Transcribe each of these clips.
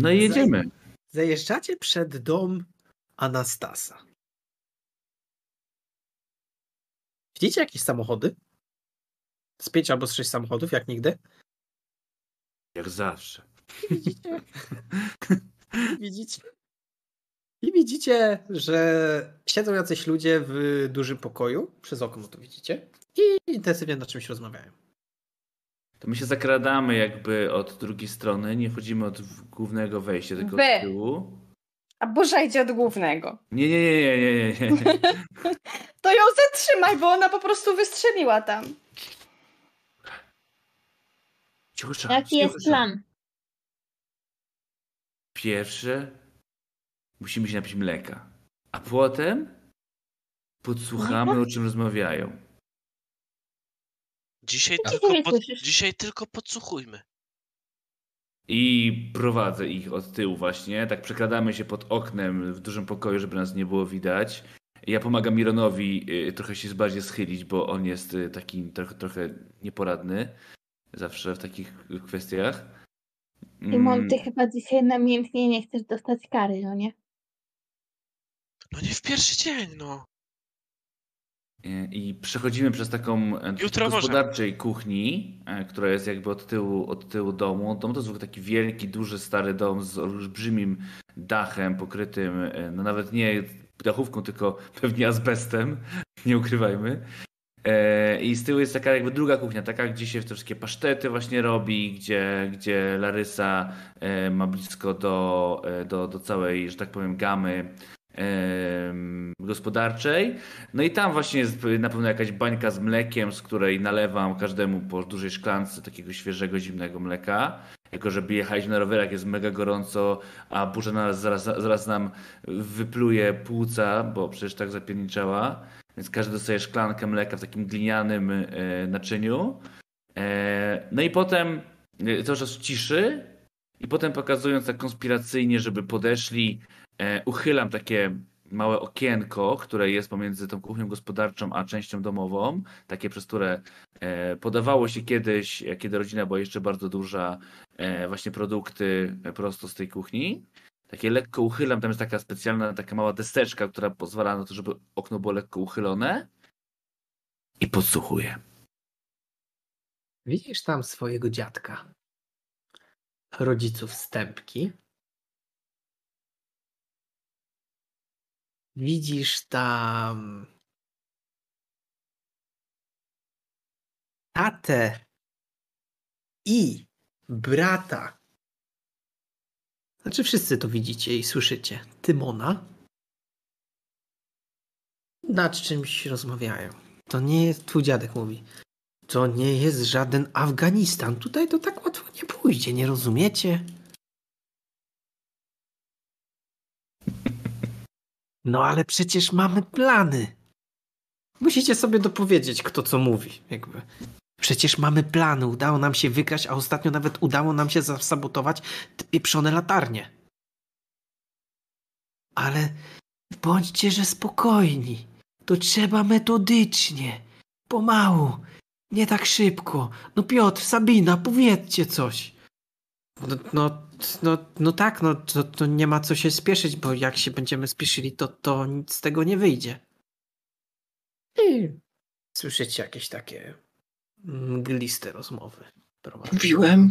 No i jedziemy. Zajeżdżacie przed dom Anastasa. Widzicie jakieś samochody? Z pięć albo z sześć samochodów, jak nigdy? Jak zawsze. Widzicie? widzicie? I widzicie, że siedzą jacyś ludzie w dużym pokoju, przez okno to widzicie, i intensywnie na czymś rozmawiają. To my się zakradamy jakby od drugiej strony, nie wchodzimy od głównego wejścia, tylko Wy. od tyłu. A Boża idzie od głównego. Nie, nie, nie, nie, nie, nie, nie. To ją zatrzymaj, bo ona po prostu wystrzeliła tam. Ciusza, Jaki jest ciusza. plan? Pierwsze musimy się napić mleka, a potem podsłuchamy, o czym rozmawiają. Dzisiaj ty tylko, pod, dzisiaj tylko podsłuchujmy. I prowadzę ich od tyłu właśnie, tak przekradamy się pod oknem w dużym pokoju, żeby nas nie było widać. Ja pomagam Mironowi y, trochę się bardziej schylić, bo on jest y, taki trochę, trochę nieporadny zawsze w takich kwestiach. Timon, ty Mm, chyba dzisiaj namiętnie nie chcesz dostać kary, no nie? No nie w pierwszy dzień, no. Y, I przechodzimy przez taką e, Jutro może. gospodarczej kuchni, e, która jest jakby od tyłu, od tyłu domu. Dom to zwykle taki wielki, duży, stary dom z olbrzymim dachem pokrytym, e, no nawet nie dachówką, tylko pewnie azbestem, nie ukrywajmy. E, I z tyłu jest taka jakby druga kuchnia, taka gdzie się te wszystkie pasztety właśnie robi, gdzie, gdzie Larysa e, ma blisko do, e, do, do całej, że tak powiem, gamy gospodarczej. No i tam właśnie jest na pewno jakaś bańka z mlekiem, z której nalewam każdemu po dużej szklance takiego świeżego, zimnego mleka. Jako, że jechaliśmy na rowerach, jest mega gorąco, a burza nas zaraz, zaraz nam wypluje płuca, bo przecież tak zapierniczała. Więc każdy dostaje szklankę mleka w takim glinianym e, naczyniu. E, no i potem e, cały czas ciszy i potem pokazując tak konspiracyjnie, żeby podeszli, uchylam takie małe okienko, które jest pomiędzy tą kuchnią gospodarczą a częścią domową, takie przez które e, podawało się kiedyś, e, kiedy rodzina była jeszcze bardzo duża, e, właśnie produkty e, prosto z tej kuchni. Takie lekko uchylam, tam jest taka specjalna, taka mała deseczka, która pozwala na to, żeby okno było lekko uchylone i podsłuchuję. Widzisz tam swojego dziadka, rodziców Stępki. Widzisz tam tatę i brata. Znaczy wszyscy to widzicie i słyszycie. Tymona. Nad czymś rozmawiają. To nie jest, twój dziadek mówi. To nie jest żaden Afganistan. Tutaj to tak łatwo nie pójdzie, nie rozumiecie? No ale przecież mamy plany. Musicie sobie dopowiedzieć, kto co mówi. Jakby. Przecież mamy plany, udało nam się wygrać, a ostatnio nawet udało nam się zasabotować te pieprzone latarnie. Ale bądźcie, że spokojni. To trzeba metodycznie, pomału, nie tak szybko. No Piotr, Sabina, powiedzcie coś. No, no, no, no tak, no to, to nie ma co się spieszyć, bo jak się będziemy spieszyli, to, to nic z tego nie wyjdzie. I słyszycie jakieś takie mgliste rozmowy. prowadzone. Mówiłem.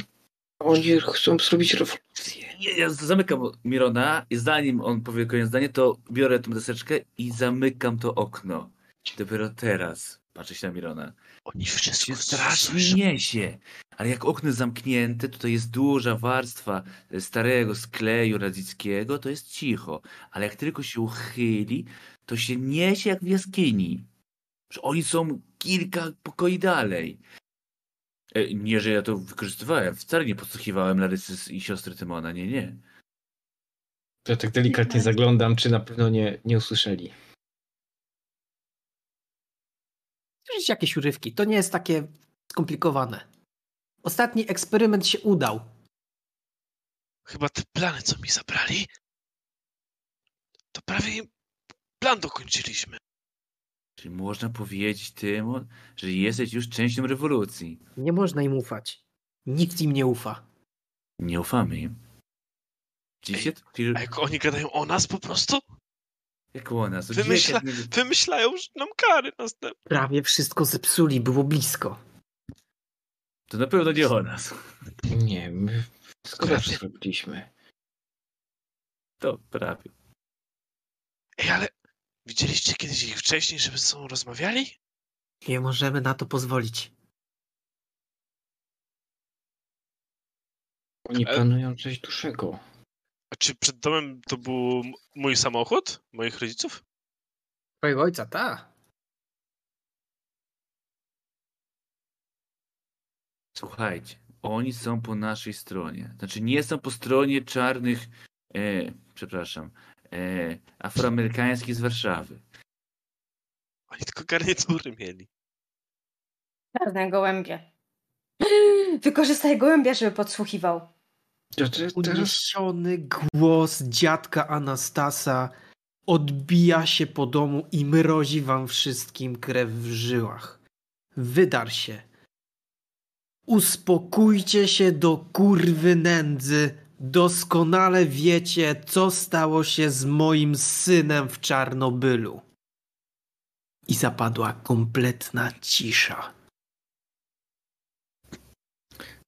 Oni chcą zrobić rewolucję. Ja, ja zamykam Mirona i zanim on powie koniec zdanie, to biorę tą deseczkę i zamykam to okno. Dopiero teraz patrzę się na Mirona. Oni się wszystko strasznie słyszą. niesie. Ale jak okno zamknięte, to to jest duża warstwa starego skleju radzickiego, to jest cicho. Ale jak tylko się uchyli, to się niesie jak w jaskini. Że oni są kilka pokoi dalej. E, Nie, że ja to wykorzystywałem. Wcale nie podsłuchiwałem Larysy i siostry Tymona. Nie, nie. To ja tak delikatnie zaglądam, czy na pewno nie, nie usłyszeli. Słyszycie jakieś urywki. To nie jest takie skomplikowane. Ostatni eksperyment się udał. Chyba te plany, co mi zabrali, to prawie im plan dokończyliśmy. Czyli można powiedzieć Tymon, że jesteś już częścią rewolucji. Nie można im ufać. Nikt im nie ufa. Nie ufamy im. Dzisiaj to pir... A jak oni gadają o nas po prostu? Jak u nas. Wymyśla- Wymyślają że nam kary następne. Prawie wszystko zepsuli, było blisko. To na pewno nie o nas. Nie, my dobrze zrobiliśmy. To prawie. Ej, ale widzieliście kiedyś ich wcześniej, żeby ze sobą rozmawiali? Nie możemy na to pozwolić. Oni Ale- planują coś dłuższego. A czy przed domem to był mój samochód? Moich rodziców? Twojego ojca, ta. Słuchajcie, oni są po naszej stronie. Znaczy nie są po stronie czarnych, e, przepraszam, e, afroamerykańskich z Warszawy. Oni tylko garnitury mieli. Czarne gołębie. Wykorzystaj gołębia, żeby podsłuchiwał. Uniesiony głos dziadka Anastasa odbija się po domu i mrozi wam wszystkim krew w żyłach. Wydar się. Uspokójcie się do kurwy nędzy. Doskonale wiecie, co stało się z moim synem w Czarnobylu. I zapadła kompletna cisza.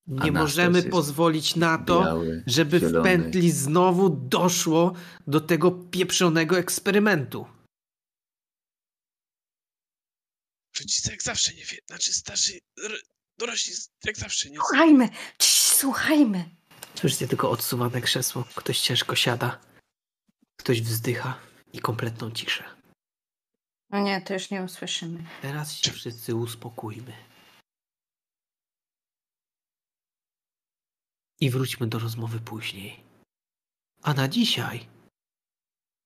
Nie Anastas możemy pozwolić na to, Biały, żeby w zielony. pętli znowu doszło do tego pieprzonego eksperymentu. Rodzice jak zawsze nie wie, znaczy starsi, dorośli jak zawsze nie Słuchajmy, Cii, słuchajmy. Słyszycie tylko odsuwane krzesło. Ktoś ciężko siada. Ktoś wzdycha i kompletną ciszę. No nie, to już nie usłyszymy. Teraz się wszyscy uspokójmy. I wróćmy do rozmowy później. A na dzisiaj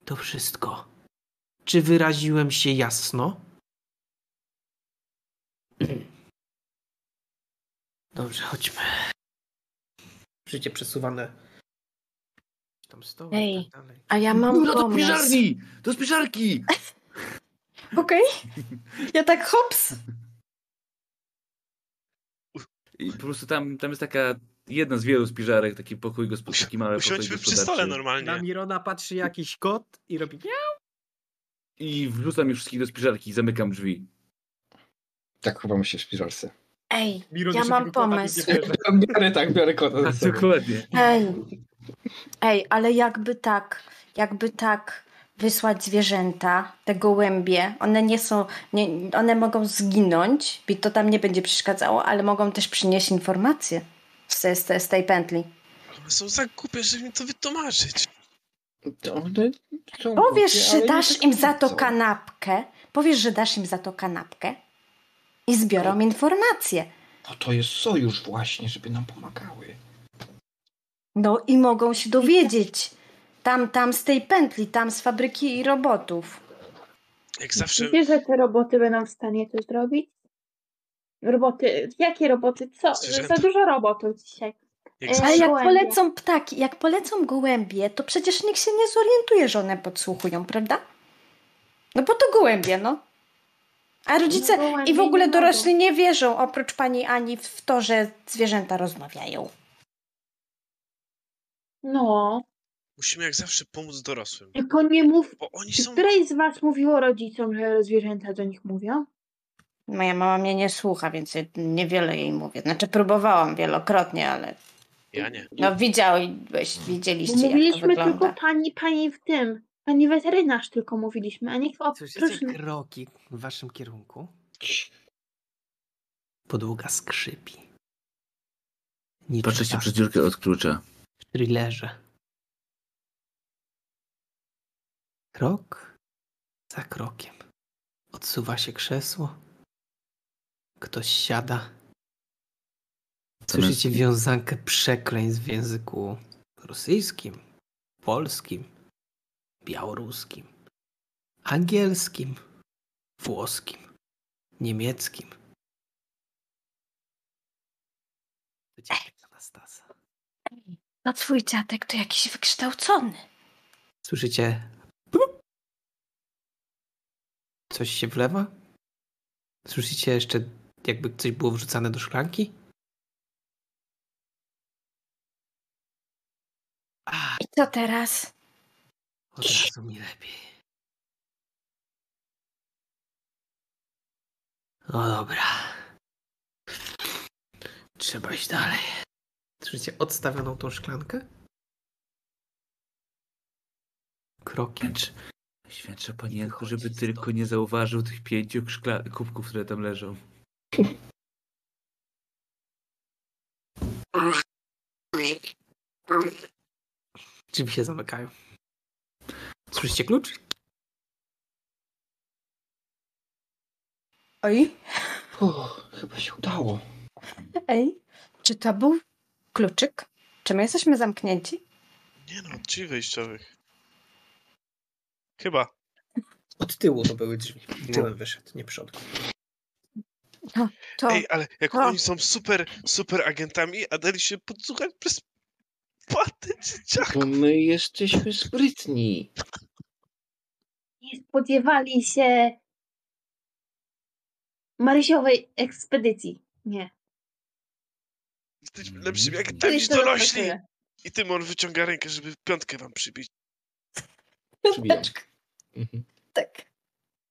to wszystko. Czy wyraziłem się jasno? Dobrze, chodźmy. Życie przesuwane. Tam stoły i Ej, tak dalej. A ja mam No do pomysł. spiżarni! Do spiżarki! Okej. Ja tak hops. I po prostu tam, tam jest taka jedna z wielu spiżarek, taki pokój gospodarczy, mały pokój Usiądźmy przy stole gospodarczy. Na normalnie. Mirona patrzy jakiś kot i robi I wrzucam ich wszystkich do spiżarki i zamykam drzwi. tak chowamy się w spiżarce. Ej, Miron ja mam pomysł. Biorę tak, biorę kota. Dokładnie. Ej, ej, ale jakby tak, jakby tak wysłać zwierzęta, te gołębie, one nie są, nie, one mogą zginąć, i to tam nie będzie przeszkadzało, ale mogą też przynieść informacje z, z, z tej pętli. One są za głupie, żeby mi to wytłumaczyć. To one są Powiesz, głupie, że dasz tak im za to kanapkę, powiesz, że dasz im za to kanapkę i zbiorą informacje. No to jest sojusz właśnie, żeby nam pomagały. No i mogą się dowiedzieć. Tam, tam z tej pętli, tam z fabryki robotów. Jak zawsze Myślisz, że te roboty będą w stanie to zrobić? Roboty, jakie roboty? Co? Zwierzęta. Za dużo robotów dzisiaj. Jak E, Ale jak Gołębie. polecą ptaki, jak polecą gołębie, to przecież nikt się nie zorientuje, że one podsłuchują, prawda? No bo to gołębie, no. A rodzice No, i w ogóle dorośli nie wierzą, oprócz pani Ani, w to, że zwierzęta rozmawiają. No, musimy jak zawsze pomóc dorosłym. tylko nie mów. Bo oni Czy są... któreś z was mówiło rodzicom, że zwierzęta do nich mówią? Moja mama mnie nie słucha, więc niewiele jej mówię. Znaczy próbowałam wielokrotnie, ale Ja nie. no widziałeś, widzieliście Bo jak to mówiliśmy wygląda. tylko pani, pani w tym. Pani weterynarz tylko mówiliśmy, a niech o, Słyszycie kroki w waszym kierunku? Podłoga skrzypi. Niczym Patrzę się przez dziurkę od klucza. w thrillerze. Krok za krokiem. Odsuwa się krzesło. Ktoś siada. Słyszycie wiązankę przekleństw w języku rosyjskim, polskim, białoruskim, angielskim, włoskim, niemieckim. Anastasa. No twój dziadek to jakiś wykształcony. Słyszycie? Coś się wlewa? Słyszycie jeszcze, jakby coś było wrzucane do szklanki? I Co teraz? Od razu mi lepiej. No dobra. Trzeba iść dalej. Słyszycie odstawioną tą szklankę? Krokicz. Świętsza panienko, żeby tylko nie zauważył tych pięciu szkla- kubków, które tam leżą. Drzwi się zamykają. Słyszycie klucz? Oj, Uff, chyba się udało. ej, czy to był kluczyk? Czy my jesteśmy zamknięci? Nie no, drzwi wejściowych. Chyba. Od tyłu to były drzwi. Tyłem wyszedł, nie przodem. To Ej, ale jak to- oni są super, super agentami, a dali się podsłuchać przez płatę dzieciaków. Bo my jesteśmy sprytni. Nie spodziewali się Marysiowej ekspedycji. Nie. Jesteśmy niż jest to dorośli. I Tymon wyciąga rękę, żeby piątkę wam przybić. Przybijam. Mhm. tak.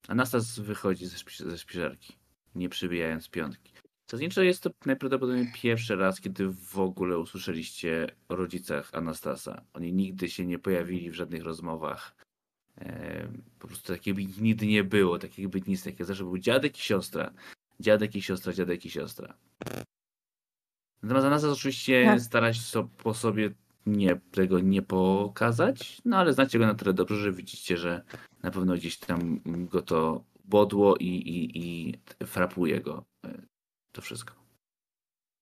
Anastas wychodzi ze, szpi- ze śpiżarki, nie przybijając piątki. Zasadniczo jest to najprawdopodobniej pierwszy raz, kiedy w ogóle usłyszeliście o rodzicach Anastasa. Oni nigdy się nie pojawili w żadnych rozmowach. E, po prostu takiego by nigdy nie było, takiego by nic takiego. Zawsze był dziadek i siostra. Dziadek i siostra, dziadek i siostra. Natomiast Anastas oczywiście Tak. stara się so, po sobie nie, tego nie pokazać, no ale znacie go na tyle dobrze, że widzicie, że na pewno gdzieś tam go to bodło i, i, i frapuje go to wszystko.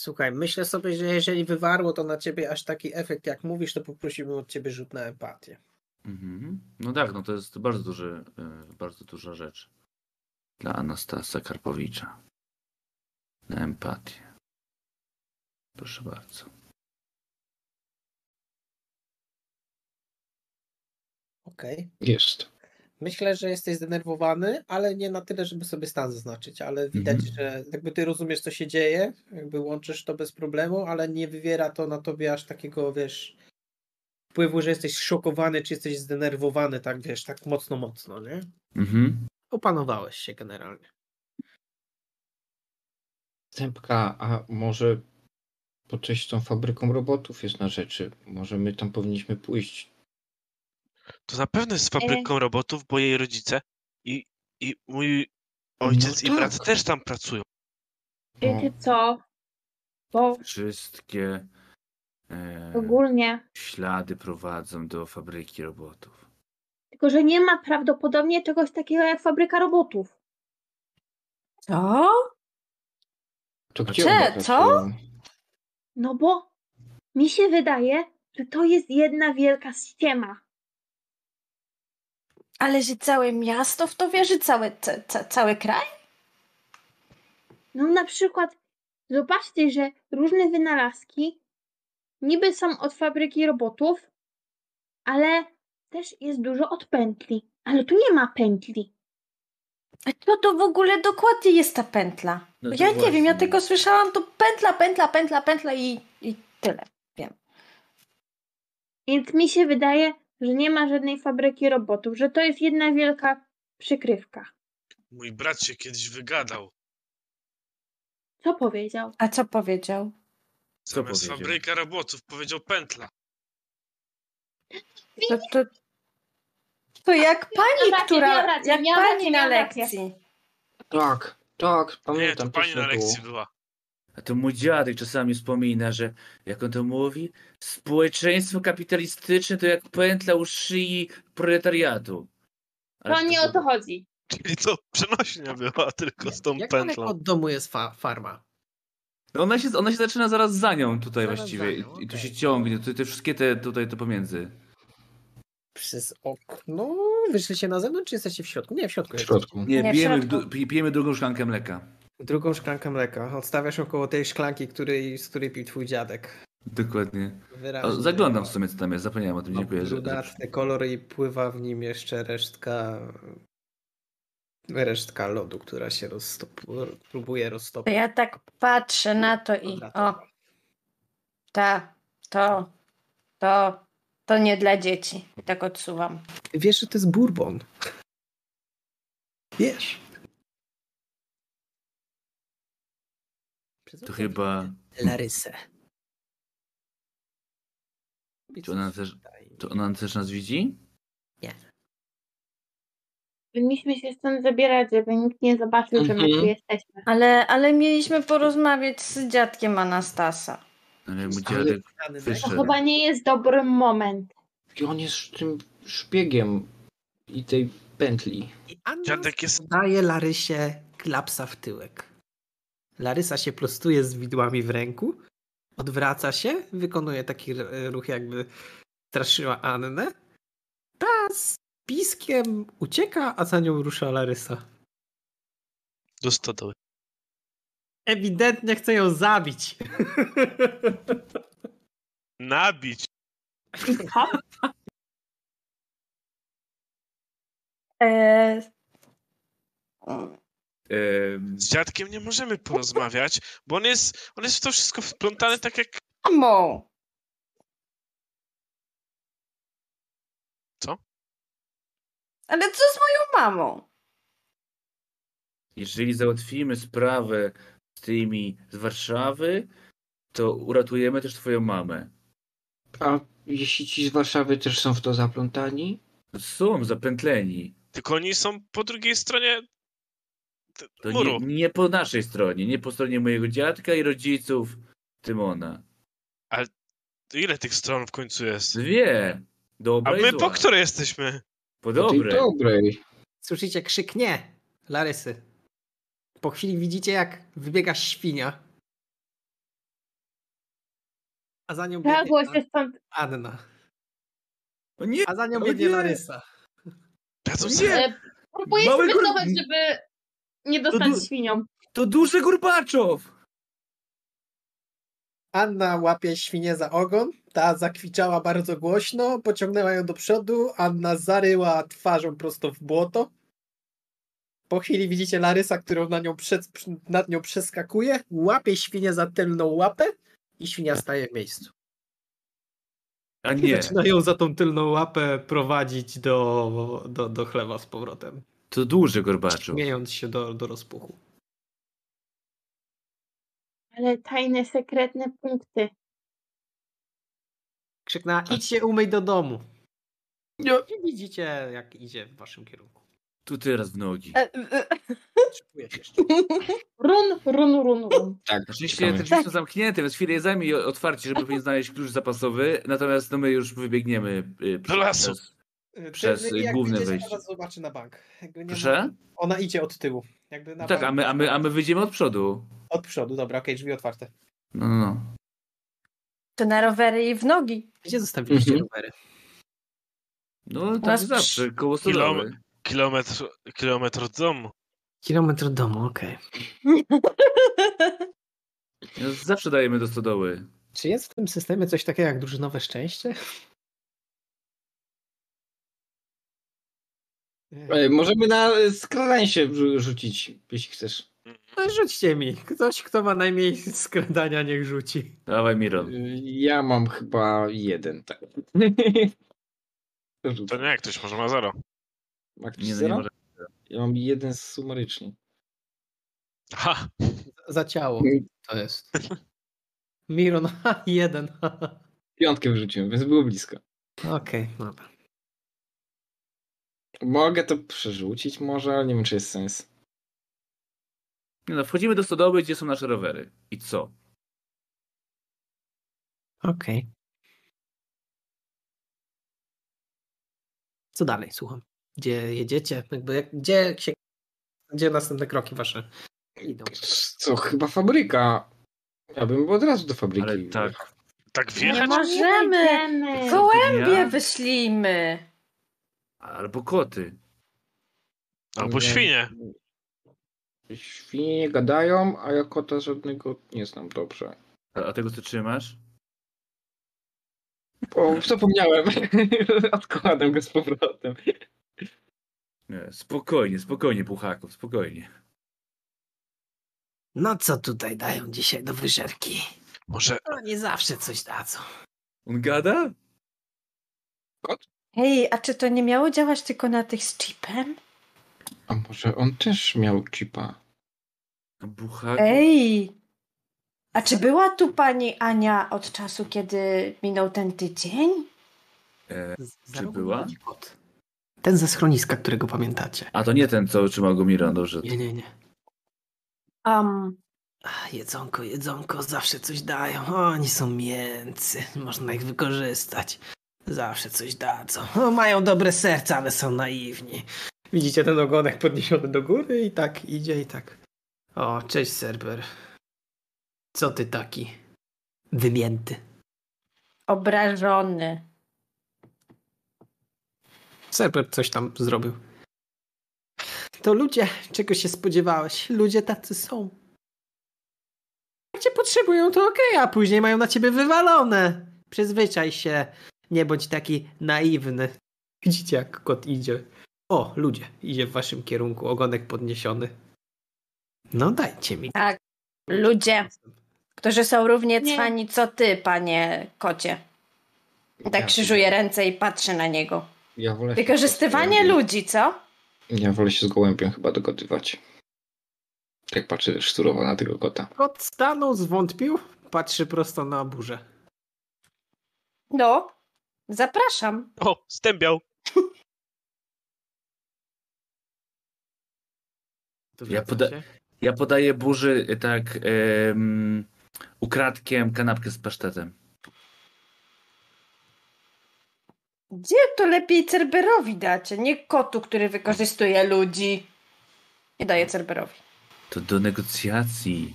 Słuchaj, myślę sobie, że jeżeli wywarło to na ciebie aż taki efekt, jak mówisz, to poprosiłbym od ciebie rzut na empatię. Mhm. No tak, no to jest bardzo duży, e, bardzo duża rzecz dla Anastasa Karpowicza. Na empatię. Proszę bardzo. Okej. Jest. Myślę, że jesteś zdenerwowany, ale nie na tyle, żeby sobie stan zaznaczyć, ale widać, Mhm. że jakby ty rozumiesz, co się dzieje, jakby łączysz to bez problemu, ale nie wywiera to na tobie aż takiego, wiesz, wpływu, że jesteś szokowany, czy jesteś zdenerwowany, tak wiesz, tak mocno, mocno, nie? Mhm. Opanowałeś się generalnie. Zębka, a może po coś z tą fabryką robotów jest na rzeczy. Może my tam powinniśmy pójść. To na pewno jest z fabryką robotów, bo jej rodzice i, i mój ojciec No i brat tak. też tam pracują. No, Wiecie co? Bo Wszystkie e, ogólnie, ślady prowadzą do fabryki robotów. tylko że nie ma prawdopodobnie czegoś takiego jak fabryka robotów. Co? to gdzie Cze- co? No bo mi się wydaje, że to jest jedna wielka ściema. Ale że całe miasto w to wierzy, cały, ca, ca, cały kraj? No na przykład zobaczcie, że różne wynalazki niby są od fabryki robotów, ale też jest dużo od pętli. Ale tu nie ma pętli. A co to w ogóle dokładnie jest ta pętla? No ja nie wiem, ja właśnie. tylko słyszałam to pętla, pętla, pętla, pętla i, i tyle. Więc mi się wydaje, że nie ma żadnej fabryki robotów, że to jest jedna wielka przykrywka. Mój brat się kiedyś wygadał. Co powiedział? A co powiedział? Co Zamiast powiedział? fabryka robotów powiedział pętla. To, to, to jak pani, rację, która. rację, jak pani rację, na lekcji. Tak, tak, Nie, to pamiętam. pani na lekcji było. była. A to mój dziadek czasami wspomina, że jak on to mówi, społeczeństwo kapitalistyczne to jak pętla u szyi proletariatu. Ale To nie o to chodzi. Czyli to przenośnia była tylko z tą Jak pętlą. od domu jest fa- farma? No ona, się, ona się zaczyna zaraz za nią tutaj Zaraz właściwie nią, i, i tu się ciągnie, to, te wszystkie te tutaj to pomiędzy. Przez okno? Wyszliście na zewnątrz, czy jesteście w środku? Nie, w środku. W środku. Nie, Nie, w pijemy, środku. du- pi- pijemy drugą szklankę mleka. Drugą szklankę mleka. Odstawiasz około tej szklanki, której, z której pił twój dziadek. Dokładnie. Wyraźnie. Zaglądam w sumie co tam jest, zapomniałem o tym, Ma dziękuję. Brunatny kolor i pływa w nim jeszcze resztka resztka lodu, która się roztopu, próbuje To roztopić. ja tak patrzę na to i. O, ta, to, to. To nie dla dzieci. Tak odsuwam. Wiesz, że to jest bourbon. Wiesz. To chyba... Larysę. Czy ona też, czy ona też nas widzi? Powinniśmy się stąd zabierać, żeby nikt nie zobaczył, że my Mhm. tu jesteśmy. Ale, ale mieliśmy porozmawiać z dziadkiem Anastasa. Ale mój Ale- dziadek To wyszedł. chyba nie jest dobry moment. I on jest tym szpiegiem i tej pętli. I Anna Dziadek jest... daje Larysie klapsa w tyłek. Larysa się prostuje z widłami w ręku, odwraca się, wykonuje taki ruch, jakby straszyła Annę. Ta z piskiem ucieka, a za nią rusza Larysa. Do stodoły. Ewidentnie chce ją zabić. Nabić. Eee, Z dziadkiem nie możemy porozmawiać, bo on jest, on jest w to wszystko wplątany tak jak... mamo! Co? Ale co z moją mamą? Jeżeli załatwimy sprawę z tymi z Warszawy, to uratujemy też twoją mamę. A jeśli ci z Warszawy też są w to zaplątani? Są zapętleni. Tylko oni są po drugiej stronie To muru. nie, nie po naszej stronie, nie po stronie mojego dziadka i rodziców Tymona. To ile tych stron w końcu jest? Dwie. A Dobra i my po której jesteśmy? Po Po tej dobrej. dobrej. Słyszycie krzyk nie, Larysy. Po chwili widzicie, jak wybiega świnia. A za nią biegnie się stąd... Anna. O nie, A za nią biegnie nie! Larysa. Ja nie! E, próbuję gór- wycofać, żeby nie dostać du- świnią. to duży Gurbaczow! Anna łapie świnię za ogon. Ta zakwiczała bardzo głośno, pociągnęła ją do przodu. Anna zaryła twarzą prosto w błoto. Po chwili widzicie Larysa, którą na nią przed, nad nią przeskakuje, łapie świnię za tylną łapę i świnia staje w miejscu. A I nie, zaczyna ją za tą tylną łapę prowadzić do, do, do chlewa z powrotem. To duży Gorbaczow. Śmiejąc się do, do rozpuchu. Ale tajne, sekretne punkty. Krzyknęła, idź się umyj do domu. I widzicie, jak idzie w waszym kierunku. Tu teraz w nogi. E, e, się jeszcze. Run, run, run, run. Tak, Oczywiście czekamy. te drzwi są zamknięte, więc chwilę zajmie otwarcie, żeby znaleźć klucz zapasowy, natomiast no my już wybiegniemy y, Do lasu. Przez- Przez, Ty- jak główne wyjdziecie, wejście. to was zobaczy na bank. Jakby nie Proszę? Ma... Ona idzie od tyłu. Jakby na Tak, bank. a my, a, my, a my wyjdziemy od przodu. Od przodu, dobra, okej, drzwi otwarte. No, no, no. To na rowery i w nogi. Gdzie zostawiliście Mhm. rowery? No tak Nas zawsze, koło Kilom-. Kilometr, kilometr od domu. Kilometr od domu, okej. No, zawsze dajemy do stodoły. Czy jest w tym systemie coś takiego jak drużynowe szczęście? E, Możemy na skradanie się rzu- rzucić, jeśli chcesz. No, rzućcie mi. Ktoś, kto ma najmniej skradania, niech rzuci. Dawaj, Miron. Y, Ja mam chyba jeden, tak. To nie, ktoś może ma zero. Ma ktoś Nie, nie zero? może. Ja mam jeden sumarycznie. Ha! Za ciało to jest. Miron, ha, jeden. Piątkę wyrzuciłem, więc było blisko. Okej, dobra. Mogę to przerzucić może, ale nie wiem, czy jest sens. Nie no, wchodzimy do stodoły, gdzie są nasze rowery. I co? Okej. Co dalej, słucham? Gdzie jedziecie? Jakby, jak- gdzie się... Gdzie następne kroki wasze idą? Co, chyba fabryka. Ja bym od razu do fabryki. Ale tak. Tak Nie wjechać? możemy. wejdziemy. Gołębie Ja? wyślijmy. Albo koty. Albo Nie. świnie. Świnie nie gadają, a ja kota żadnego nie znam dobrze. A, a tego co trzymasz? O, zapomniałem. Odkładam go z powrotem. Nie, spokojnie, spokojnie, Puchaków, spokojnie. No co tutaj dają dzisiaj do wyżerki? Może, No nie zawsze coś dadzą. On gada? Kot? Hej, a czy to nie miało działać tylko na tych z chipem? A może on też miał chipa? Bucha. Ej! A czy była tu pani Ania od czasu, kiedy minął ten tydzień? E, Czy była? Ten ze schroniska, którego pamiętacie. a to nie ten, co trzymał go Miran, dobrze. Nie, nie, nie. Um, Ach, Jedzonko, jedzonko, zawsze coś dają. Oni są mięcy, można ich wykorzystać. Zawsze coś dadzą. O, mają dobre serca, ale są naiwni. Widzicie ten ogonek podniesiony do góry i tak idzie i tak. O, cześć Serber. Co ty taki? Wymięty. obrażony. Serber coś tam zrobił. To ludzie, czego się spodziewałeś? Ludzie tacy są. Jak cię potrzebują, to okej, a później mają na ciebie wywalone. Przyzwyczaj się. Nie bądź taki naiwny. Widzicie, jak kot idzie. O, ludzie, idzie w waszym kierunku, ogonek podniesiony. No dajcie mi. Tak, ludzie, którzy są równie Nie. cwani co ty, panie kocie. Tak Ja- krzyżuje ręce i patrzy na niego. Ja wolę Wykorzystywanie ludzi, co? Ja wolę się z gołębiem chyba dogadywać. Jak patrzę też surowo na tego kota. Kot stanął, zwątpił, patrzy prosto na burzę. No, zapraszam. O, stębiał. Ja poda- Ja podaję burzy e, tak em, ukradkiem kanapkę z pasztetem. Gdzie to lepiej Cerberowi dacie, nie kotu, który wykorzystuje ludzi. Nie daję Cerberowi. To do negocjacji.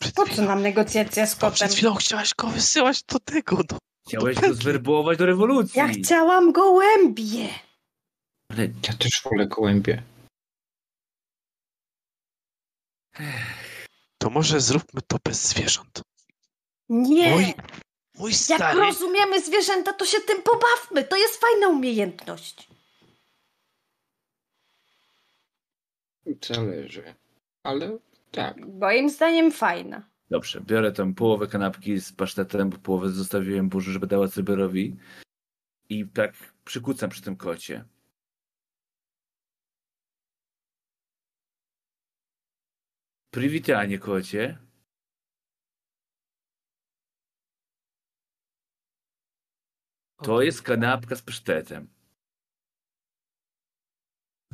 Przed Po co chwilą, nam negocjacja z bo kotem? przed chwilą chciałaś go wysyłać do tego, do... Chciałeś go zwerbować do rewolucji. Ja chciałam gołębie. Ale Ja też wolę gołębie. To może zróbmy to bez zwierząt. Nie. Mój, mój Jak stary... rozumiemy zwierzęta, to się tym pobawmy. To jest fajna umiejętność. Zależy. Ale tak. Moim zdaniem fajna. Dobrze, biorę tam połowę kanapki z pasztetem, bo połowę zostawiłem burzy, żeby dała Cyberowi. I tak przykucam przy tym kocie. Przywitanie, kocie. To jest kanapka z pasztetem.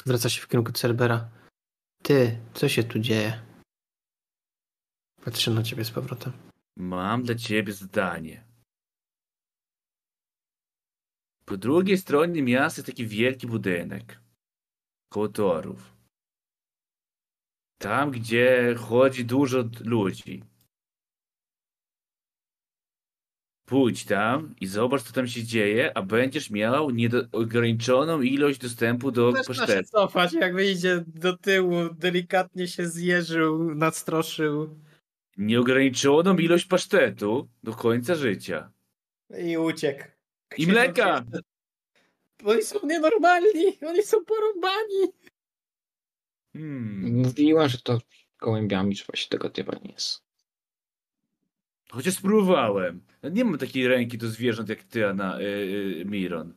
Zwraca się w kierunku Cerbera. Ty, co się tu dzieje? Patrzy na ciebie z powrotem. Mam dla ciebie zadanie. Po drugiej stronie miasta jest taki wielki budynek. Koło torów. Tam, gdzie chodzi dużo ludzi. Pójdź tam i zobacz, co tam się dzieje, a będziesz miał nieograniczoną ilość dostępu do Zaczyna się pasztetu. cofać, jakby idzie do tyłu, delikatnie się zjeżył, nadstroszył Nieograniczoną ilość pasztetu do końca życia. i uciekł. I mleka! Oni są nienormalni, oni są porąbani. Hmm. Mówiła, że to gołębiami trzeba się dogadywać nie jest. Chociaż spróbowałem. Nie mam takiej ręki do zwierząt jak ty, Anna, y, y, Miron.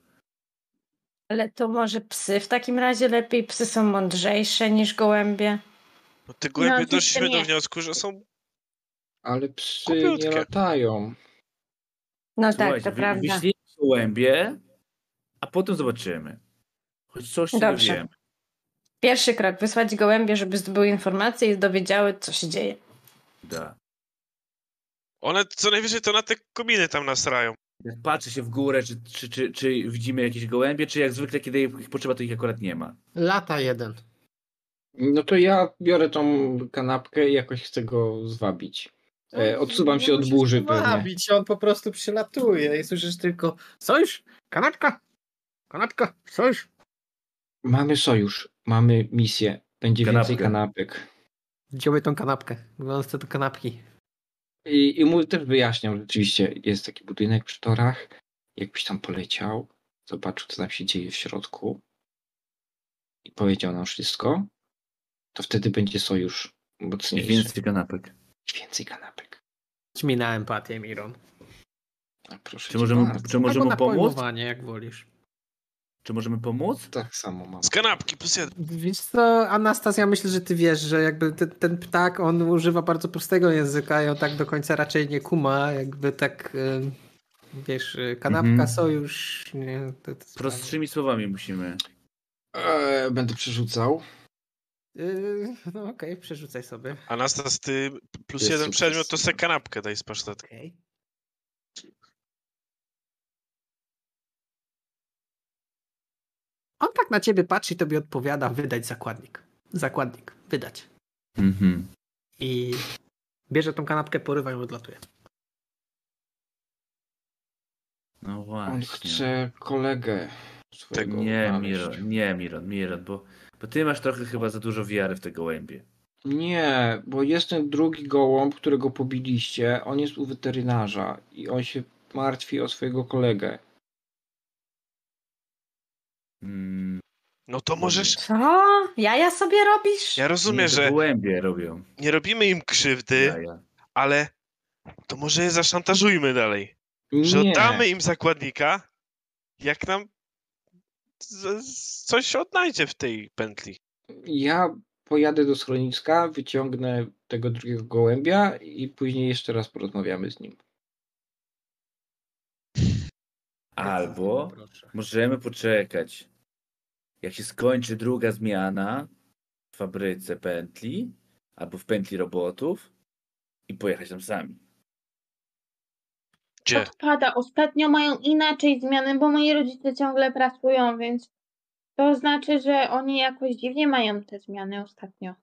Ale to może psy w takim razie lepiej? Psy są mądrzejsze niż gołębie. No te gołębie oczywiście doszliśmy do nie. wniosku, że są... Ale psy Kupiutkie. nie latają. No tak, Słuchajcie, to wy- prawda. wyślijmy gołębie, a potem zobaczymy. Choć coś się Dobrze. dowiemy. Pierwszy krok, wysłać gołębie, żeby zdobyły informacje i dowiedziały, co się dzieje. Da. One co najwyżej to na te kominy tam nasrają. Jak patrzę się w górę, czy, czy, czy, czy widzimy jakieś gołębie, czy jak zwykle, kiedy ich potrzeba, to ich akurat nie ma. Lata jeden. No to ja biorę tą kanapkę i jakoś chcę go zwabić. E, odsuwam się od burzy pewnie. On po prostu przylatuje i słyszysz tylko sojusz, kanapka, kanapka, sojusz. Mamy sojusz, mamy misję. Będzie więcej Kanapkę. kanapek. Wziąłby tą kanapkę, chce do kanapki. I, I mu też wyjaśniam, że rzeczywiście jest taki budynek przy torach. Jakbyś tam poleciał, zobaczył, co tam się dzieje w środku i powiedział nam wszystko, to wtedy będzie sojusz I mocniejszy. więcej kanapek. Więcej kanapek. Mi na empatię, Miron. A proszę Czy możemy, bardzo. czy możemy Albo pomóc? jak wolisz. Czy możemy pomóc? Tak samo mam. Z kanapki plus jeden. Wiesz co, Anastazja, myślę, że ty wiesz, że jakby ten, ten ptak, on używa bardzo prostego języka i on tak do końca raczej nie kuma, jakby tak, wiesz, kanapka, Mhm. sojusz, nie, to, to Prostszymi słowami musimy. Eee, będę przerzucał. Y, no okej, przerzucaj sobie. Anastas, ty plus Jest jeden sukces. przedmiot to se kanapkę daj z pasztetem. Okej. On tak na ciebie patrzy i tobie odpowiada, wydać zakładnik. Zakładnik, wydać. Mhm. I bierze tą kanapkę, porywa ją odlatuje. No On właśnie. chce kolegę swojego Nie. Miron, nie, Miron, Miron, bo, bo ty masz trochę chyba za dużo wiary w te gołębie. Nie, bo jest ten drugi gołąb, którego pobiliście. On jest u weterynarza i on się martwi o swojego kolegę. Mm, No to możesz... Co? Jaja sobie robisz? Ja rozumiem, nie, że gołębie robią. nie robimy im krzywdy, Jaja. ale to może je zaszantażujmy dalej. Że Nie, oddamy im zakładnika, jak nam coś się odnajdzie w tej pętli. ja pojadę do schroniska, wyciągnę tego drugiego gołębia i później jeszcze raz porozmawiamy z nim. Albo Proszę. możemy poczekać, jak się skończy druga zmiana w fabryce pętli albo w pętli robotów i pojechać tam sami. Gdzie? Odpada. Ostatnio mają inaczej zmiany, bo moi rodzice ciągle pracują, więc to znaczy, że oni jakoś dziwnie mają te zmiany ostatnio.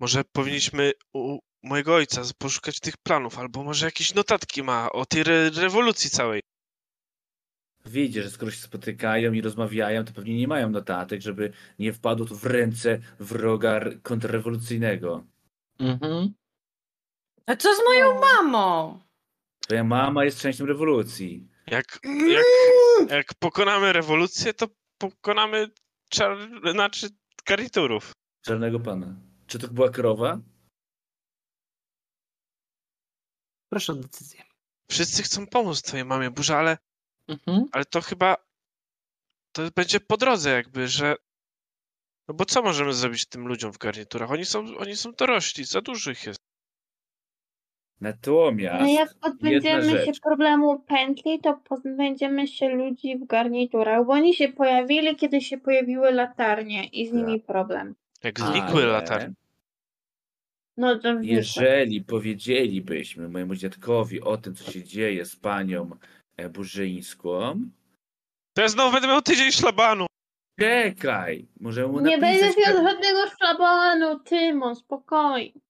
Może powinniśmy u mojego ojca poszukać tych planów, albo może jakieś notatki ma o tej re rewolucji całej. Wiecie, że skoro się spotykają i rozmawiają, to pewnie nie mają notatek, żeby nie wpadło to w ręce wroga kontrrewolucyjnego. Mhm. A co z moją mamą? Twoja mama jest częścią rewolucji. Jak, jak, jak pokonamy rewolucję, to pokonamy czar... znaczy garniturów. Czarnego pana. Czy to była krowa? Proszę o decyzję. Wszyscy chcą pomóc twojej mamie, Burza, ale, Mhm. ale to chyba to będzie po drodze jakby, że no bo co możemy zrobić tym ludziom w garniturach? Oni są, oni są dorośli, za dużo ich jest. Natomiast No jak jedna pozbędziemy się problemu pętli, to pozbędziemy się ludzi w garniturach, bo oni się pojawili, kiedy się pojawiły latarnie i z nimi problem. Jak Ale znikły latarnie. No to. Jeżeli powiedzielibyśmy mojemu dziadkowi o tym, co się dzieje z panią e, Burzyńską, To ja znowu będę miał tydzień szlabanu. czekaj, możemy mu Nie będziesz miał żadnego szlabanu, Tymon, spokojnie.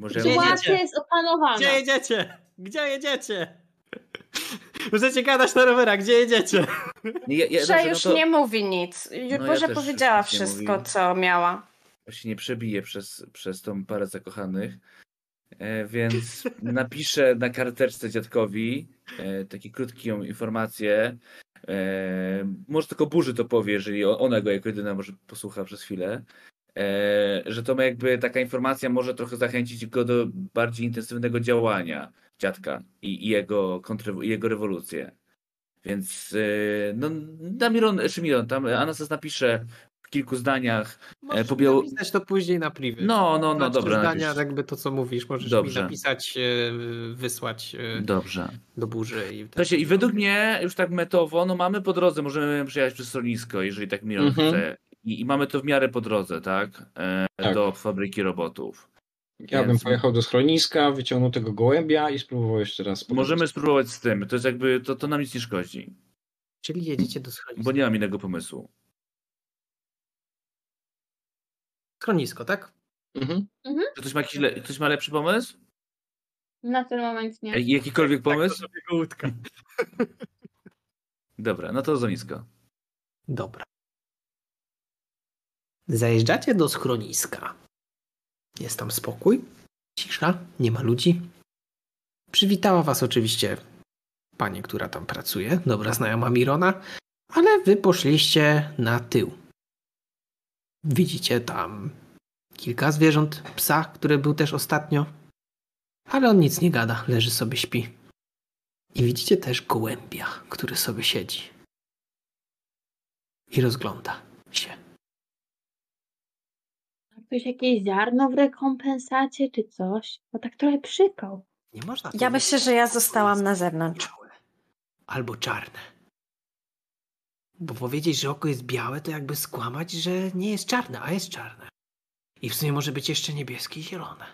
Możemy... Gdzie Sytuacja jedziecie? jest opanowana. Gdzie jedziecie? Gdzie jedziecie? Możecie gadać na rowerach, gdzie jedziecie? Ja, Że dobrze, już no to nie mówi nic. ja Boże też powiedziała nic nie wszystko, co miała. się nie przebije przez, przez tą parę zakochanych. E, więc napiszę na karteczce dziadkowi e, takie krótką informację. E, może tylko Burzy to powie, jeżeli o- ona go jako jedyna może posłucha przez chwilę. E, że to ma jakby taka informacja może trochę zachęcić go do bardziej intensywnego działania dziadka i, i jego, jego rewolucję. Więc e, no, Damiron, Szymiron, tam Anastas napisze w kilku zdaniach Możesz pobiał- napisać to później na privy. No, no, no, Znaczy, dobra, zdania, napisz. jakby to, co mówisz, możesz Dobrze. mi napisać, e, wysłać e, Dobrze. do burzy. I Słuchajcie, i według mnie już tak metowo, no mamy po drodze, możemy przyjechać przez schronisko, jeżeli tak Miron Mhm. chce. I, I mamy to w miarę po drodze, tak? E, Tak. Do fabryki robotów. Ja bym Więc- pojechał do schroniska, wyciągnął tego gołębia i spróbował jeszcze raz. po Możemy spróbować z tym. To jest jakby, to, to nam nic nie szkodzi. Czyli jedziecie do schroniska. Bo nie mam innego pomysłu. Schronisko, tak? Mhm. Czy ktoś ma, jakiś le, ktoś ma lepszy pomysł? Na ten moment nie. Jakikolwiek pomysł? Tak, to sobie go łódka. Dobra, no to zonisko. Dobra. Zajeżdżacie do schroniska. Jest tam spokój, cisza, nie ma ludzi. Przywitała was oczywiście pani, która tam pracuje, dobra znajoma Mirona, ale wy poszliście na tył. Widzicie tam kilka zwierząt, psa, który był też ostatnio, ale on nic nie gada, leży sobie, śpi. I widzicie też gołębia, który sobie siedzi. I rozgląda się. Ktoś jakieś ziarno w rekompensacie czy coś? Bo tak trochę przykał. Nie można Ja powiedzieć, myślę, że ja zostałam na zewnątrz. białe Albo czarne. Bo powiedzieć, że oko jest białe, to jakby skłamać, że nie jest czarne, a jest czarne. I w sumie może być jeszcze niebieskie i zielone.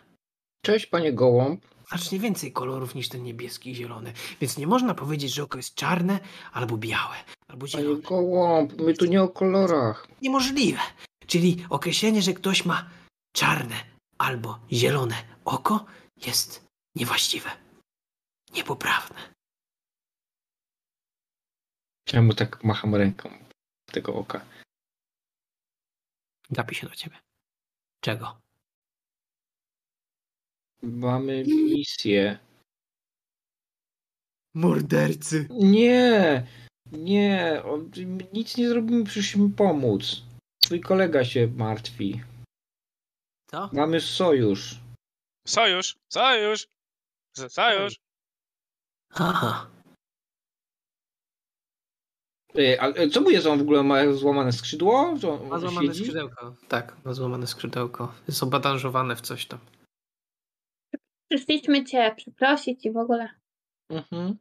Cześć, panie Gołąb. Znacznie więcej kolorów niż ten niebieski i zielony. Więc nie można powiedzieć, że oko jest czarne albo białe, albo Panie zielone. Gołąb, my tu nie o kolorach. Niemożliwe. Czyli określenie, że ktoś ma czarne albo zielone oko jest niewłaściwe. Niepoprawne. Czemu tak macham ręką tego oka? Gapi się do ciebie. Czego? Mamy misję. Mordercy. Nie, nie, on, nic nie zrobimy, przyszliśmy pomóc. Twój kolega się martwi. Co? Mamy sojusz. Sojusz! Sojusz! Sojusz! Aha. Ej, ale co mu jest? On w ogóle ma złamane skrzydło? Że on Ma złamane siedzi? skrzydełko. Tak, ma złamane skrzydełko. Jest obadanżowane w coś tam. Przyszliśmy cię przeprosić i w ogóle. Mhm.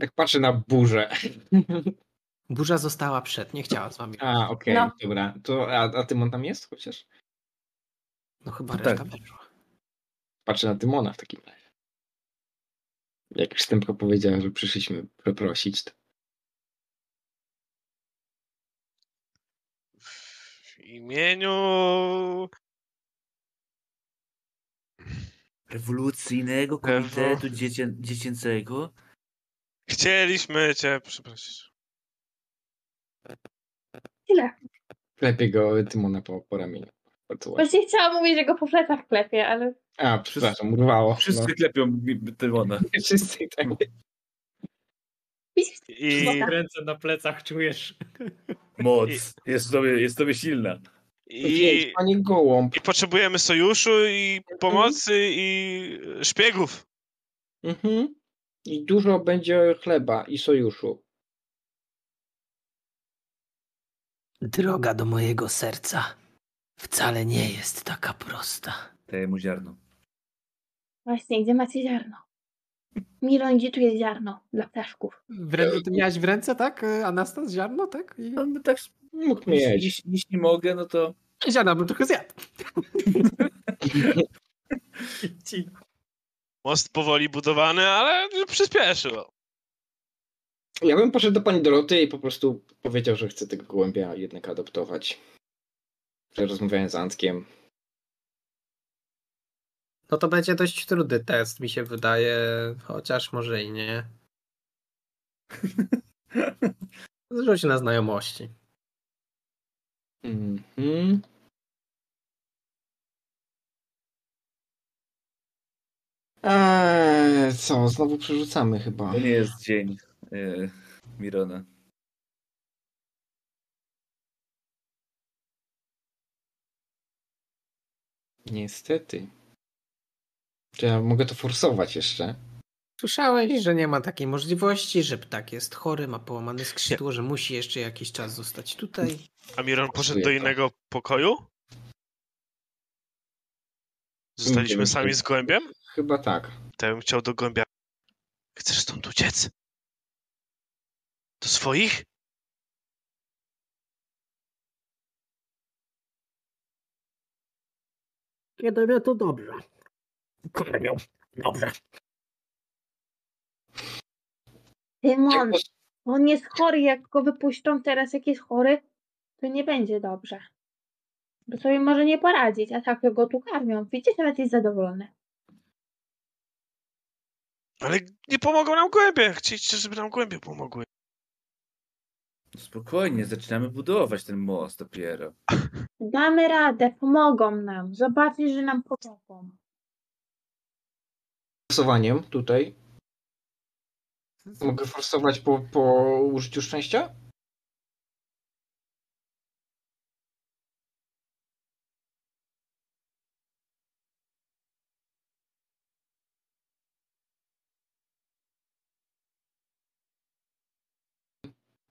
Tak patrzę na burzę. Burza została przed, nie chciała z wami. A, okej, No. dobra. To, a, a Tymon tam jest chociaż? No chyba Tak. reszta weszła. Patrzę na Tymona w takim razie. Jak już Stępka powiedziała, że przyszliśmy przeprosić, to W imieniu... Rewolucyjnego Komitetu Dziecię... Dziecięcego? Chcieliśmy cię przeprosić. Tyle. klepie go Tymona po, po ramieniu. Bardzo ładnie. Właśnie chciałam mówić, że go po plecach klepie, ale A, przepraszam, urwało. Wszyscy No. klepią Tymona. Wszyscy tak. I. Ręce na plecach czujesz. Moc. Jest tobie, jest tobie silna. I, panie Gołąb. I potrzebujemy sojuszu i pomocy i szpiegów. Mhm. I dużo będzie chleba i sojuszu. Droga do mojego serca wcale nie jest taka prosta. Daję mu ziarno. właśnie, gdzie macie ziarno? Milon, gdzie tu jest ziarno dla ptaszków? W ręce, ty miałeś w ręce, tak? Anastas, ziarno, tak? I... No, no tak, Mógł jeśli, mieć. jeśli, jeśli mogę, no to Ziarna bym trochę zjadł. Most powoli budowany, ale przyspieszył. Ja bym poszedł do pani Doroty i po prostu powiedział, że chce tego gołębia jednak adoptować. Że rozmawiałem z Antkiem. No to będzie dość trudny test, mi się wydaje, chociaż może i nie. Rzuć na znajomości. Mhm. Eee, co, znowu przerzucamy chyba. to nie jest dzień e, Mirona. Niestety. Czy ja mogę to forsować jeszcze? Słyszałeś, że nie ma takiej możliwości, że ptak jest chory, ma połamane skrzydło, że musi jeszcze jakiś czas zostać tutaj. A Miron poszedł do innego pokoju? Zostaliśmy sami z gołębiem? Chyba tak. To ja bym chciał do gołębia. Chcesz stąd uciec? Do swoich? Kiedy wie, to dobrze. Kormią. Dobrze. Tymon, on jest chory, jak go wypuszczą teraz, jak jest chory, to nie będzie dobrze. Bo sobie może nie poradzić, a tak go tu karmią. Widzicie, nawet jest zadowolony. Ale nie pomogą nam gołębie. Chcieliście, żeby nam gołębie pomogły. Spokojnie, zaczynamy budować ten most dopiero. Damy radę, pomogą nam. Zobaczysz, że nam pomogą. Forsowaniem tutaj. Mogę forsować po, po użyciu szczęścia?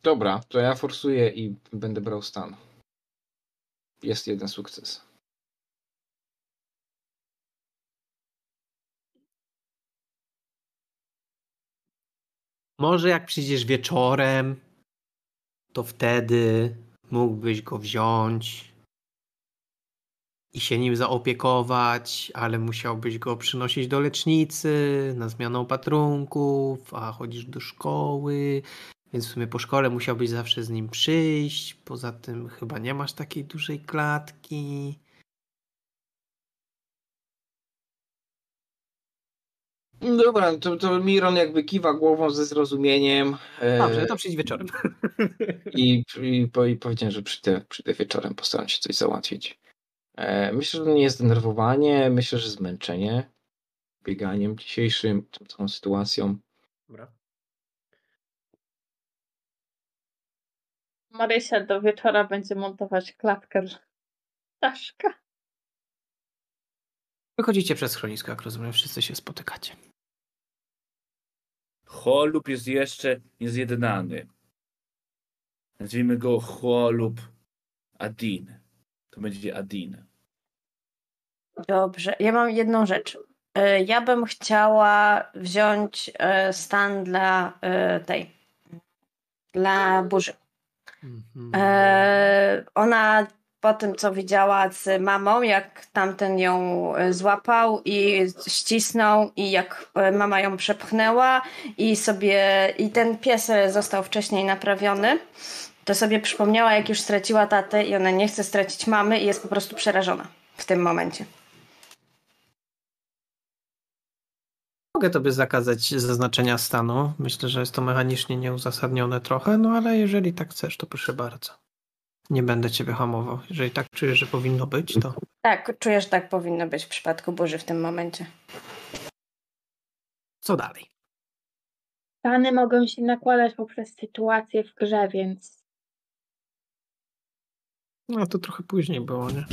Dobra, to ja forsuję i będę brał stan. Jest jeden sukces. Może jak przyjdziesz wieczorem, to wtedy mógłbyś go wziąć i się nim zaopiekować, ale musiałbyś go przynosić do lecznicy na zmianę opatrunków, a chodzisz do szkoły, więc w sumie po szkole musiałbyś zawsze z nim przyjść. Poza tym chyba nie masz takiej dużej klatki. Dobra, to, to Miron jakby kiwa głową ze zrozumieniem. e, Dobrze, to przyjdź wieczorem. I, i, i powiedziałem, że przyjdę, przyjdę wieczorem, postaram się coś załatwić. E, myślę, że to nie jest zdenerwowanie, myślę, że zmęczenie bieganiem dzisiejszym, tą całą sytuacją. Dobra. Marysia do wieczora będzie montować klatkę z ptaszka. Wychodzicie przez schronisko, jak rozumiem, wszyscy się spotykacie. Cholub jest jeszcze niezjednany. Nazwijmy go Cholub Adin. To będzie Adin. Dobrze, ja mam jedną rzecz. E, Ja bym chciała wziąć e, stan dla e, tej, dla burzy. Mhm. E, ona po tym, co widziała z mamą, jak tamten ją e, złapał i ścisnął i jak e, mama ją przepchnęła i sobie, i ten pies e, został wcześniej naprawiony, to sobie przypomniała, jak już straciła tatę i ona nie chce stracić mamy i jest po prostu przerażona w tym momencie. Mogę tobie zakazać zaznaczenia stanu. Myślę, że jest to mechanicznie nieuzasadnione trochę, no ale jeżeli tak chcesz, to proszę bardzo. Nie będę ciebie hamował. Jeżeli tak czujesz, że powinno być, to Tak, czuję, że tak powinno być w przypadku burzy w tym momencie. co dalej? Stany mogą się nakładać poprzez sytuację w grze, więc No to trochę później było, nie?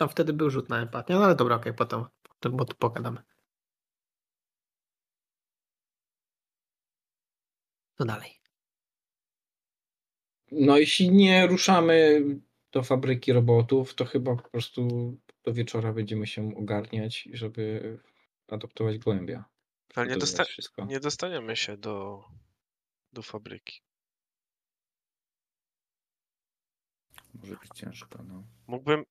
Tam wtedy był rzut na empatię, no ale dobra, okej, potem, potem bo tu pogadamy. Co dalej? No jeśli nie ruszamy do fabryki robotów, to chyba po prostu do wieczora będziemy się ogarniać, żeby adoptować gołębia. Ale nie, dosta- wszystko. nie dostaniemy się do, do fabryki. Może być ciężko, no. Mógłbym.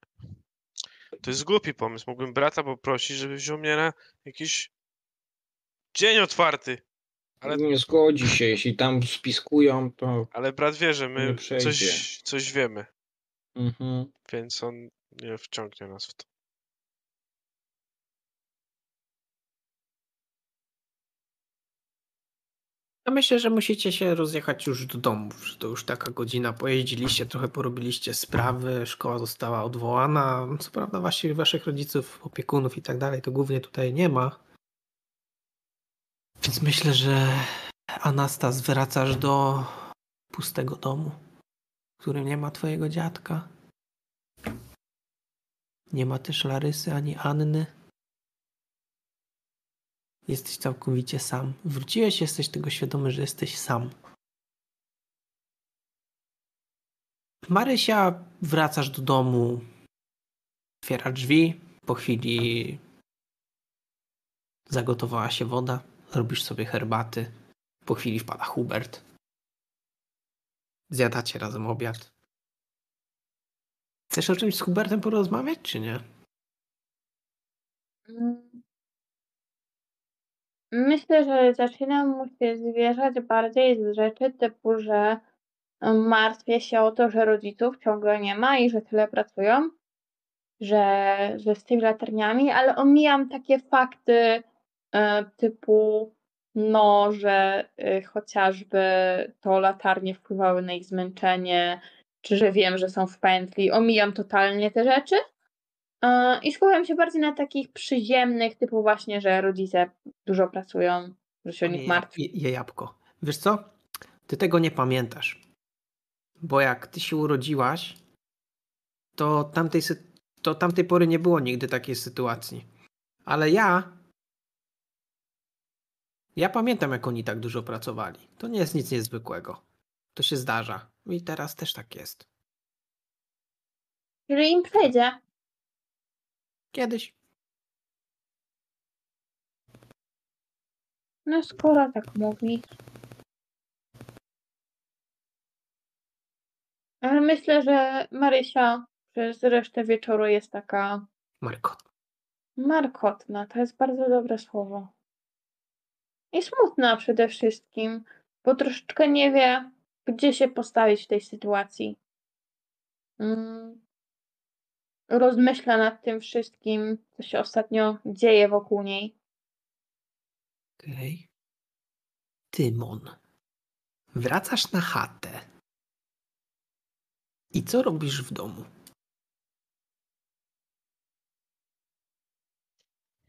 To jest głupi pomysł. Mógłbym brata poprosić, żeby wziął mnie na jakiś dzień otwarty. Ale, Nie zgodzi się, jeśli tam spiskują, to ale brat wie, że my coś, coś wiemy, mhm. więc on nie wciągnie nas w to. Ja myślę, że musicie się rozjechać już do domów, że to już taka godzina. Pojeździliście, trochę porobiliście sprawy, szkoła została odwołana. Co prawda wasi, waszych rodziców, opiekunów i tak dalej, to głównie tutaj nie ma. Więc myślę, że Anastas wracasz do pustego domu, w którym nie ma twojego dziadka. Nie ma też Larysy ani Anny. Jesteś całkowicie sam. Wróciłeś, jesteś tego świadomy, że jesteś sam. Marysia, wracasz do domu, otwiera drzwi. Po chwili zagotowała się woda, robisz sobie herbaty. Po chwili wpada Hubert. Zjadacie razem obiad. Chcesz o czymś z Hubertem porozmawiać, czy nie? mm, myślę, że zaczynam mu się zwierzać bardziej z rzeczy typu, że em, martwię się o to, że rodziców ciągle nie ma i że tyle pracują, że, że z tymi latarniami, ale omijam takie fakty typu no, że y, chociażby to latarnie wpływały na ich zmęczenie, czy że wiem, że są w pętli. Omijam totalnie te rzeczy. E, I skupiam się bardziej na takich przyziemnych, typu właśnie, że rodzice dużo pracują, że się o nich martwię. je- je jabłko. Wiesz co? Ty tego nie pamiętasz. Bo jak ty się urodziłaś, to tamtej, to tamtej pory nie było nigdy takiej sytuacji. Ale ja. Ja pamiętam, jak oni tak dużo pracowali. To nie jest nic niezwykłego. To się zdarza. I teraz też tak jest. Jeżeli im przejdzie. Kiedyś. No skoro tak mówi. Ale myślę, że Marysia przez resztę wieczoru jest taka Markot. markotna. To jest bardzo dobre słowo. I smutna przede wszystkim, bo troszeczkę nie wie, gdzie się postawić w tej sytuacji. Mm. Rozmyśla nad tym wszystkim, co się ostatnio dzieje wokół niej. Okej. Tymon. Wracasz na chatę. I co robisz w domu?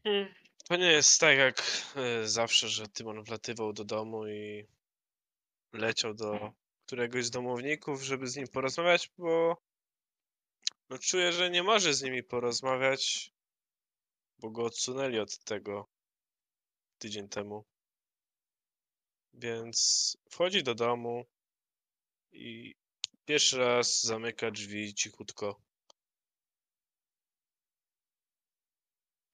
Hmm. To nie jest tak jak e, zawsze, że Tymon wlatywał do domu i leciał do któregoś z domowników, żeby z nim porozmawiać, bo no, czuję, że nie może z nimi porozmawiać, bo go odsunęli od tego tydzień temu. Więc wchodzi do domu i pierwszy raz zamyka drzwi cichutko.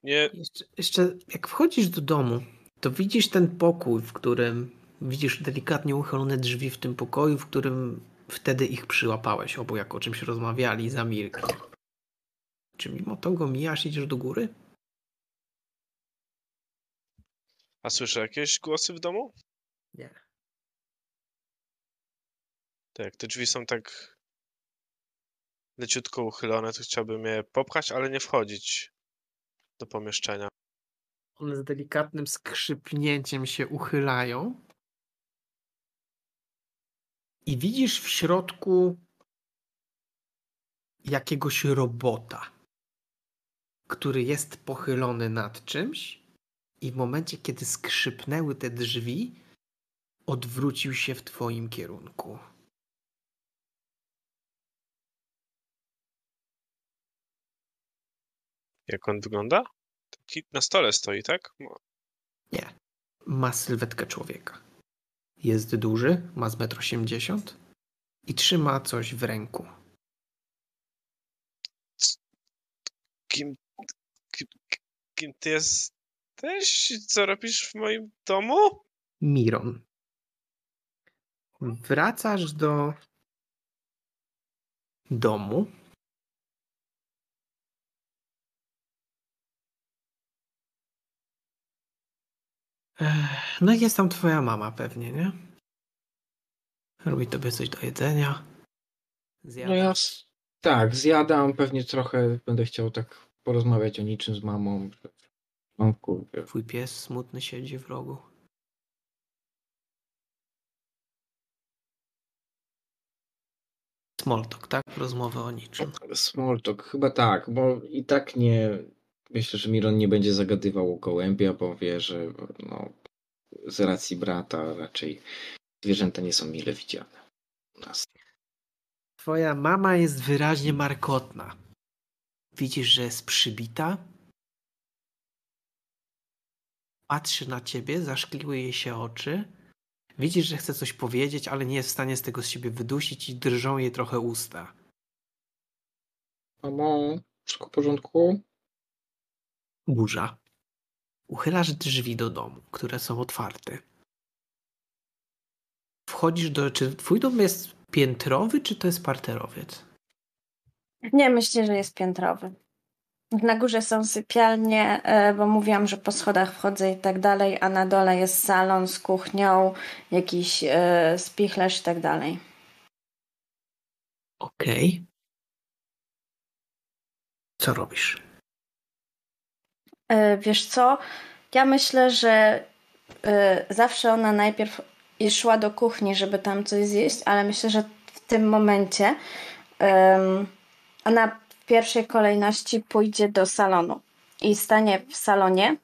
Nie, Jeszcze, jeszcze jak wchodzisz do domu, to widzisz ten pokój, w którym widzisz delikatnie uchylone drzwi w tym pokoju, w którym wtedy ich przyłapałeś, obu jak o czymś rozmawiali, zamilkli. Czy mimo to go mijasz, idziesz do góry? a słyszę jakieś głosy w domu? Nie. Tak, te drzwi są tak leciutko uchylone, to chciałbym je popchać, ale nie wchodzić do pomieszczenia. One z delikatnym skrzypnięciem się uchylają. I widzisz w środku jakiegoś robota, który jest pochylony nad czymś i w momencie, kiedy skrzypnęły te drzwi, odwrócił się w twoim kierunku. Jak on wygląda? Taki na stole stoi, tak? No, Nie. Ma sylwetkę człowieka. Jest duży, ma z 1,80 m i trzyma coś w ręku. Kim, kim, kim ty jesteś? Co robisz w moim domu? Miron. Wracasz do domu. No i jest tam twoja mama pewnie, nie? Robi tobie coś do jedzenia. Zjada. No ja tak, zjadam, pewnie trochę będę chciał tak porozmawiać o niczym z mamą. O kurde. Twój pies smutny siedzi w rogu. Smoltok, tak? Rozmowa o niczym. Small talk, chyba tak, bo i tak nie. Myślę, że Miron nie będzie zagadywał o gołębia, bo wie, że no, z racji brata raczej zwierzęta nie są mile widziane u nas. Twoja mama jest wyraźnie markotna. Widzisz, że jest przybita. Patrzy na ciebie, zaszkliły jej się oczy. Widzisz, że chce coś powiedzieć, ale nie jest w stanie z tego z siebie wydusić i drżą jej trochę usta. Mamo, wszystko w porządku? Burza. Uchylasz drzwi do domu, które są otwarte. Wchodzisz do. Czy twój dom jest piętrowy, czy to jest parterowiec? Nie, myślę, że jest piętrowy. Na górze są sypialnie, e, bo mówiłam, że po schodach wchodzę i tak dalej, a na dole jest salon z kuchnią, jakiś e, spichlerz i tak dalej. Okej. Co robisz? E, Wiesz co? Ja myślę, że e, zawsze ona najpierw szła do kuchni, żeby tam coś zjeść, ale myślę, że w tym momencie ona w pierwszej kolejności pójdzie do salonu i stanie w salonie,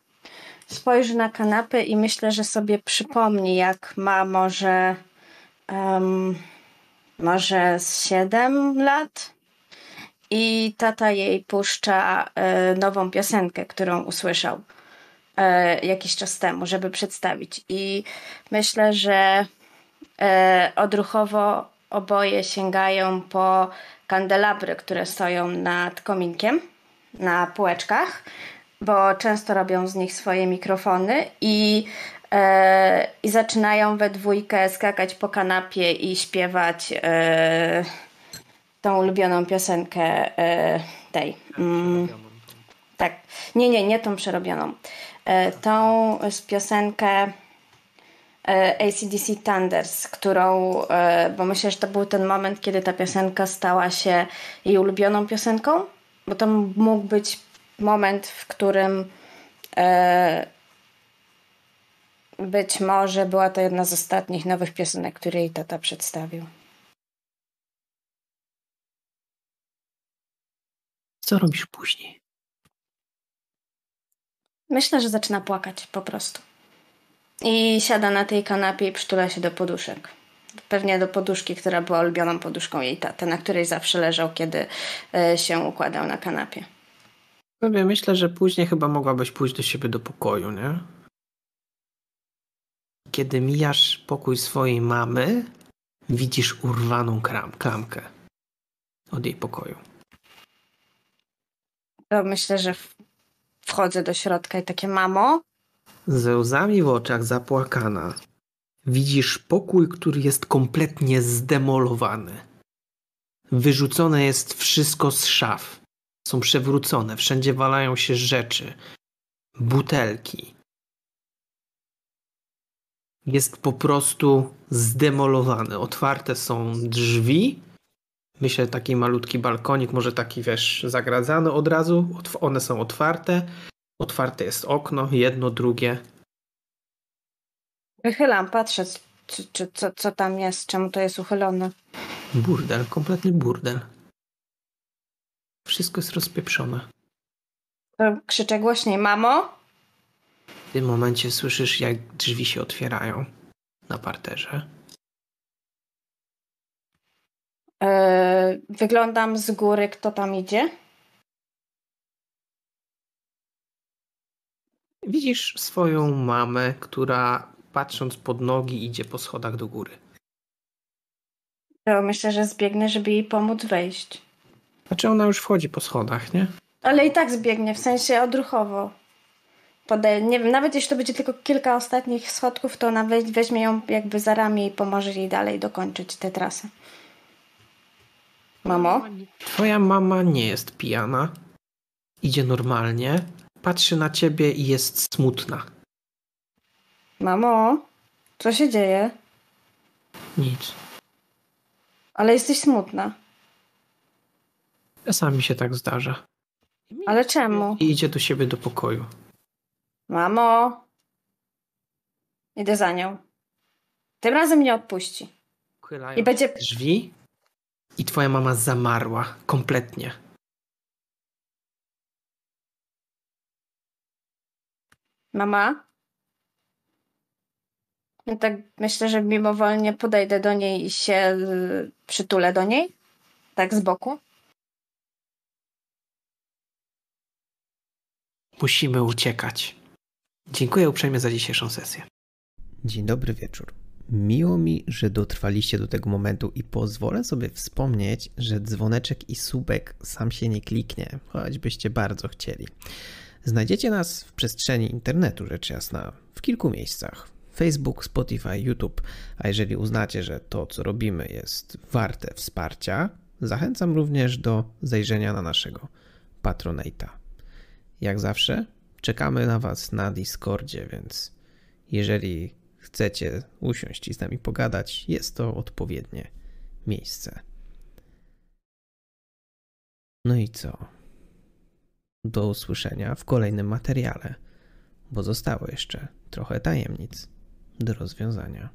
spojrzy na kanapę i myślę, że sobie przypomni, jak ma może em, może z 7 lat i tata jej puszcza e, nową piosenkę, którą usłyszał e, jakiś czas temu, żeby przedstawić. I myślę, że E, odruchowo oboje sięgają po kandelabry, które stoją nad kominkiem na półeczkach, bo często robią z nich swoje mikrofony i, i zaczynają we dwójkę skakać po kanapie i śpiewać e, tą ulubioną piosenkę e, tej. Mm, tak. Nie, nie, nie tą przerobioną. E, tą z piosenkę e, ACDC Thunders, którą, bo myślę, że to był ten moment, kiedy ta piosenka stała się jej ulubioną piosenką, bo to mógł być moment, w którym być może była to jedna z ostatnich nowych piosenek, które jej tata przedstawił. Co robisz później? Myślę, że zaczyna płakać po prostu. I siada na tej kanapie i przytula się do poduszek. Pewnie do poduszki, która była ulubioną poduszką jej taty, na której zawsze leżał, kiedy e, się układał na kanapie. Sobie myślę, że później chyba mogłabyś pójść do siebie do pokoju, nie? Kiedy mijasz pokój swojej mamy, widzisz urwaną kram, klamkę od jej pokoju. To myślę, że wchodzę do środka i takie mamo, Ze łzami w oczach zapłakana. Widzisz pokój, który jest kompletnie zdemolowany. Wyrzucone jest wszystko z szaf. Są przewrócone, wszędzie walają się rzeczy. Butelki. Jest po prostu zdemolowany. Otwarte są drzwi. Myślę, taki malutki balkonik, może taki wiesz, zagradzany od razu. One są otwarte. Otwarte jest okno, jedno, drugie. wychylam, patrzę, czy, czy, co, co tam jest, czemu to jest uchylone. Burdel, kompletny burdel. Wszystko jest rozpieprzone. Krzyczę głośniej, mamo, W tym momencie słyszysz, jak drzwi się otwierają na parterze. Yy, wyglądam z góry, kto tam idzie. Widzisz swoją mamę, która patrząc pod nogi idzie po schodach do góry. To myślę, że zbiegnę, żeby jej pomóc wejść. Znaczy ona już wchodzi po schodach, nie? Ale i tak zbiegnie, w sensie odruchowo. Pode, nie wiem, nawet jeśli to będzie tylko kilka ostatnich schodków, to ona weź, weźmie ją jakby za ramię i pomoże jej dalej dokończyć tę trasę. Mamo? Twoja mama nie jest pijana. Idzie normalnie. Patrzy na ciebie i jest smutna. Mamo? Co się dzieje? Nic. Ale jesteś smutna. Czasami się tak zdarza. Ale czemu? I idzie do siebie do pokoju. Mamo? Idę za nią. Tym razem mnie odpuści. Uchylają I będzie... drzwi i twoja mama zamarła kompletnie. Mama? No tak myślę, że mimowolnie podejdę do niej i się y, przytulę do niej. Tak z boku. Musimy uciekać. Dziękuję uprzejmie za dzisiejszą sesję. Dzień dobry wieczór. Miło mi, że dotrwaliście do tego momentu i pozwolę sobie wspomnieć, że dzwoneczek i subek sam się nie kliknie, choćbyście bardzo chcieli. Znajdziecie nas w przestrzeni internetu, rzecz jasna, w kilku miejscach. Facebook, Spotify, YouTube. A jeżeli uznacie, że to, co robimy, jest warte wsparcia, zachęcam również do zajrzenia na naszego Patronata. Jak zawsze, czekamy na Was na Discordzie, więc jeżeli chcecie usiąść i z nami pogadać, jest to odpowiednie miejsce. No i co? Do usłyszenia w kolejnym materiale, bo zostało jeszcze trochę tajemnic do rozwiązania.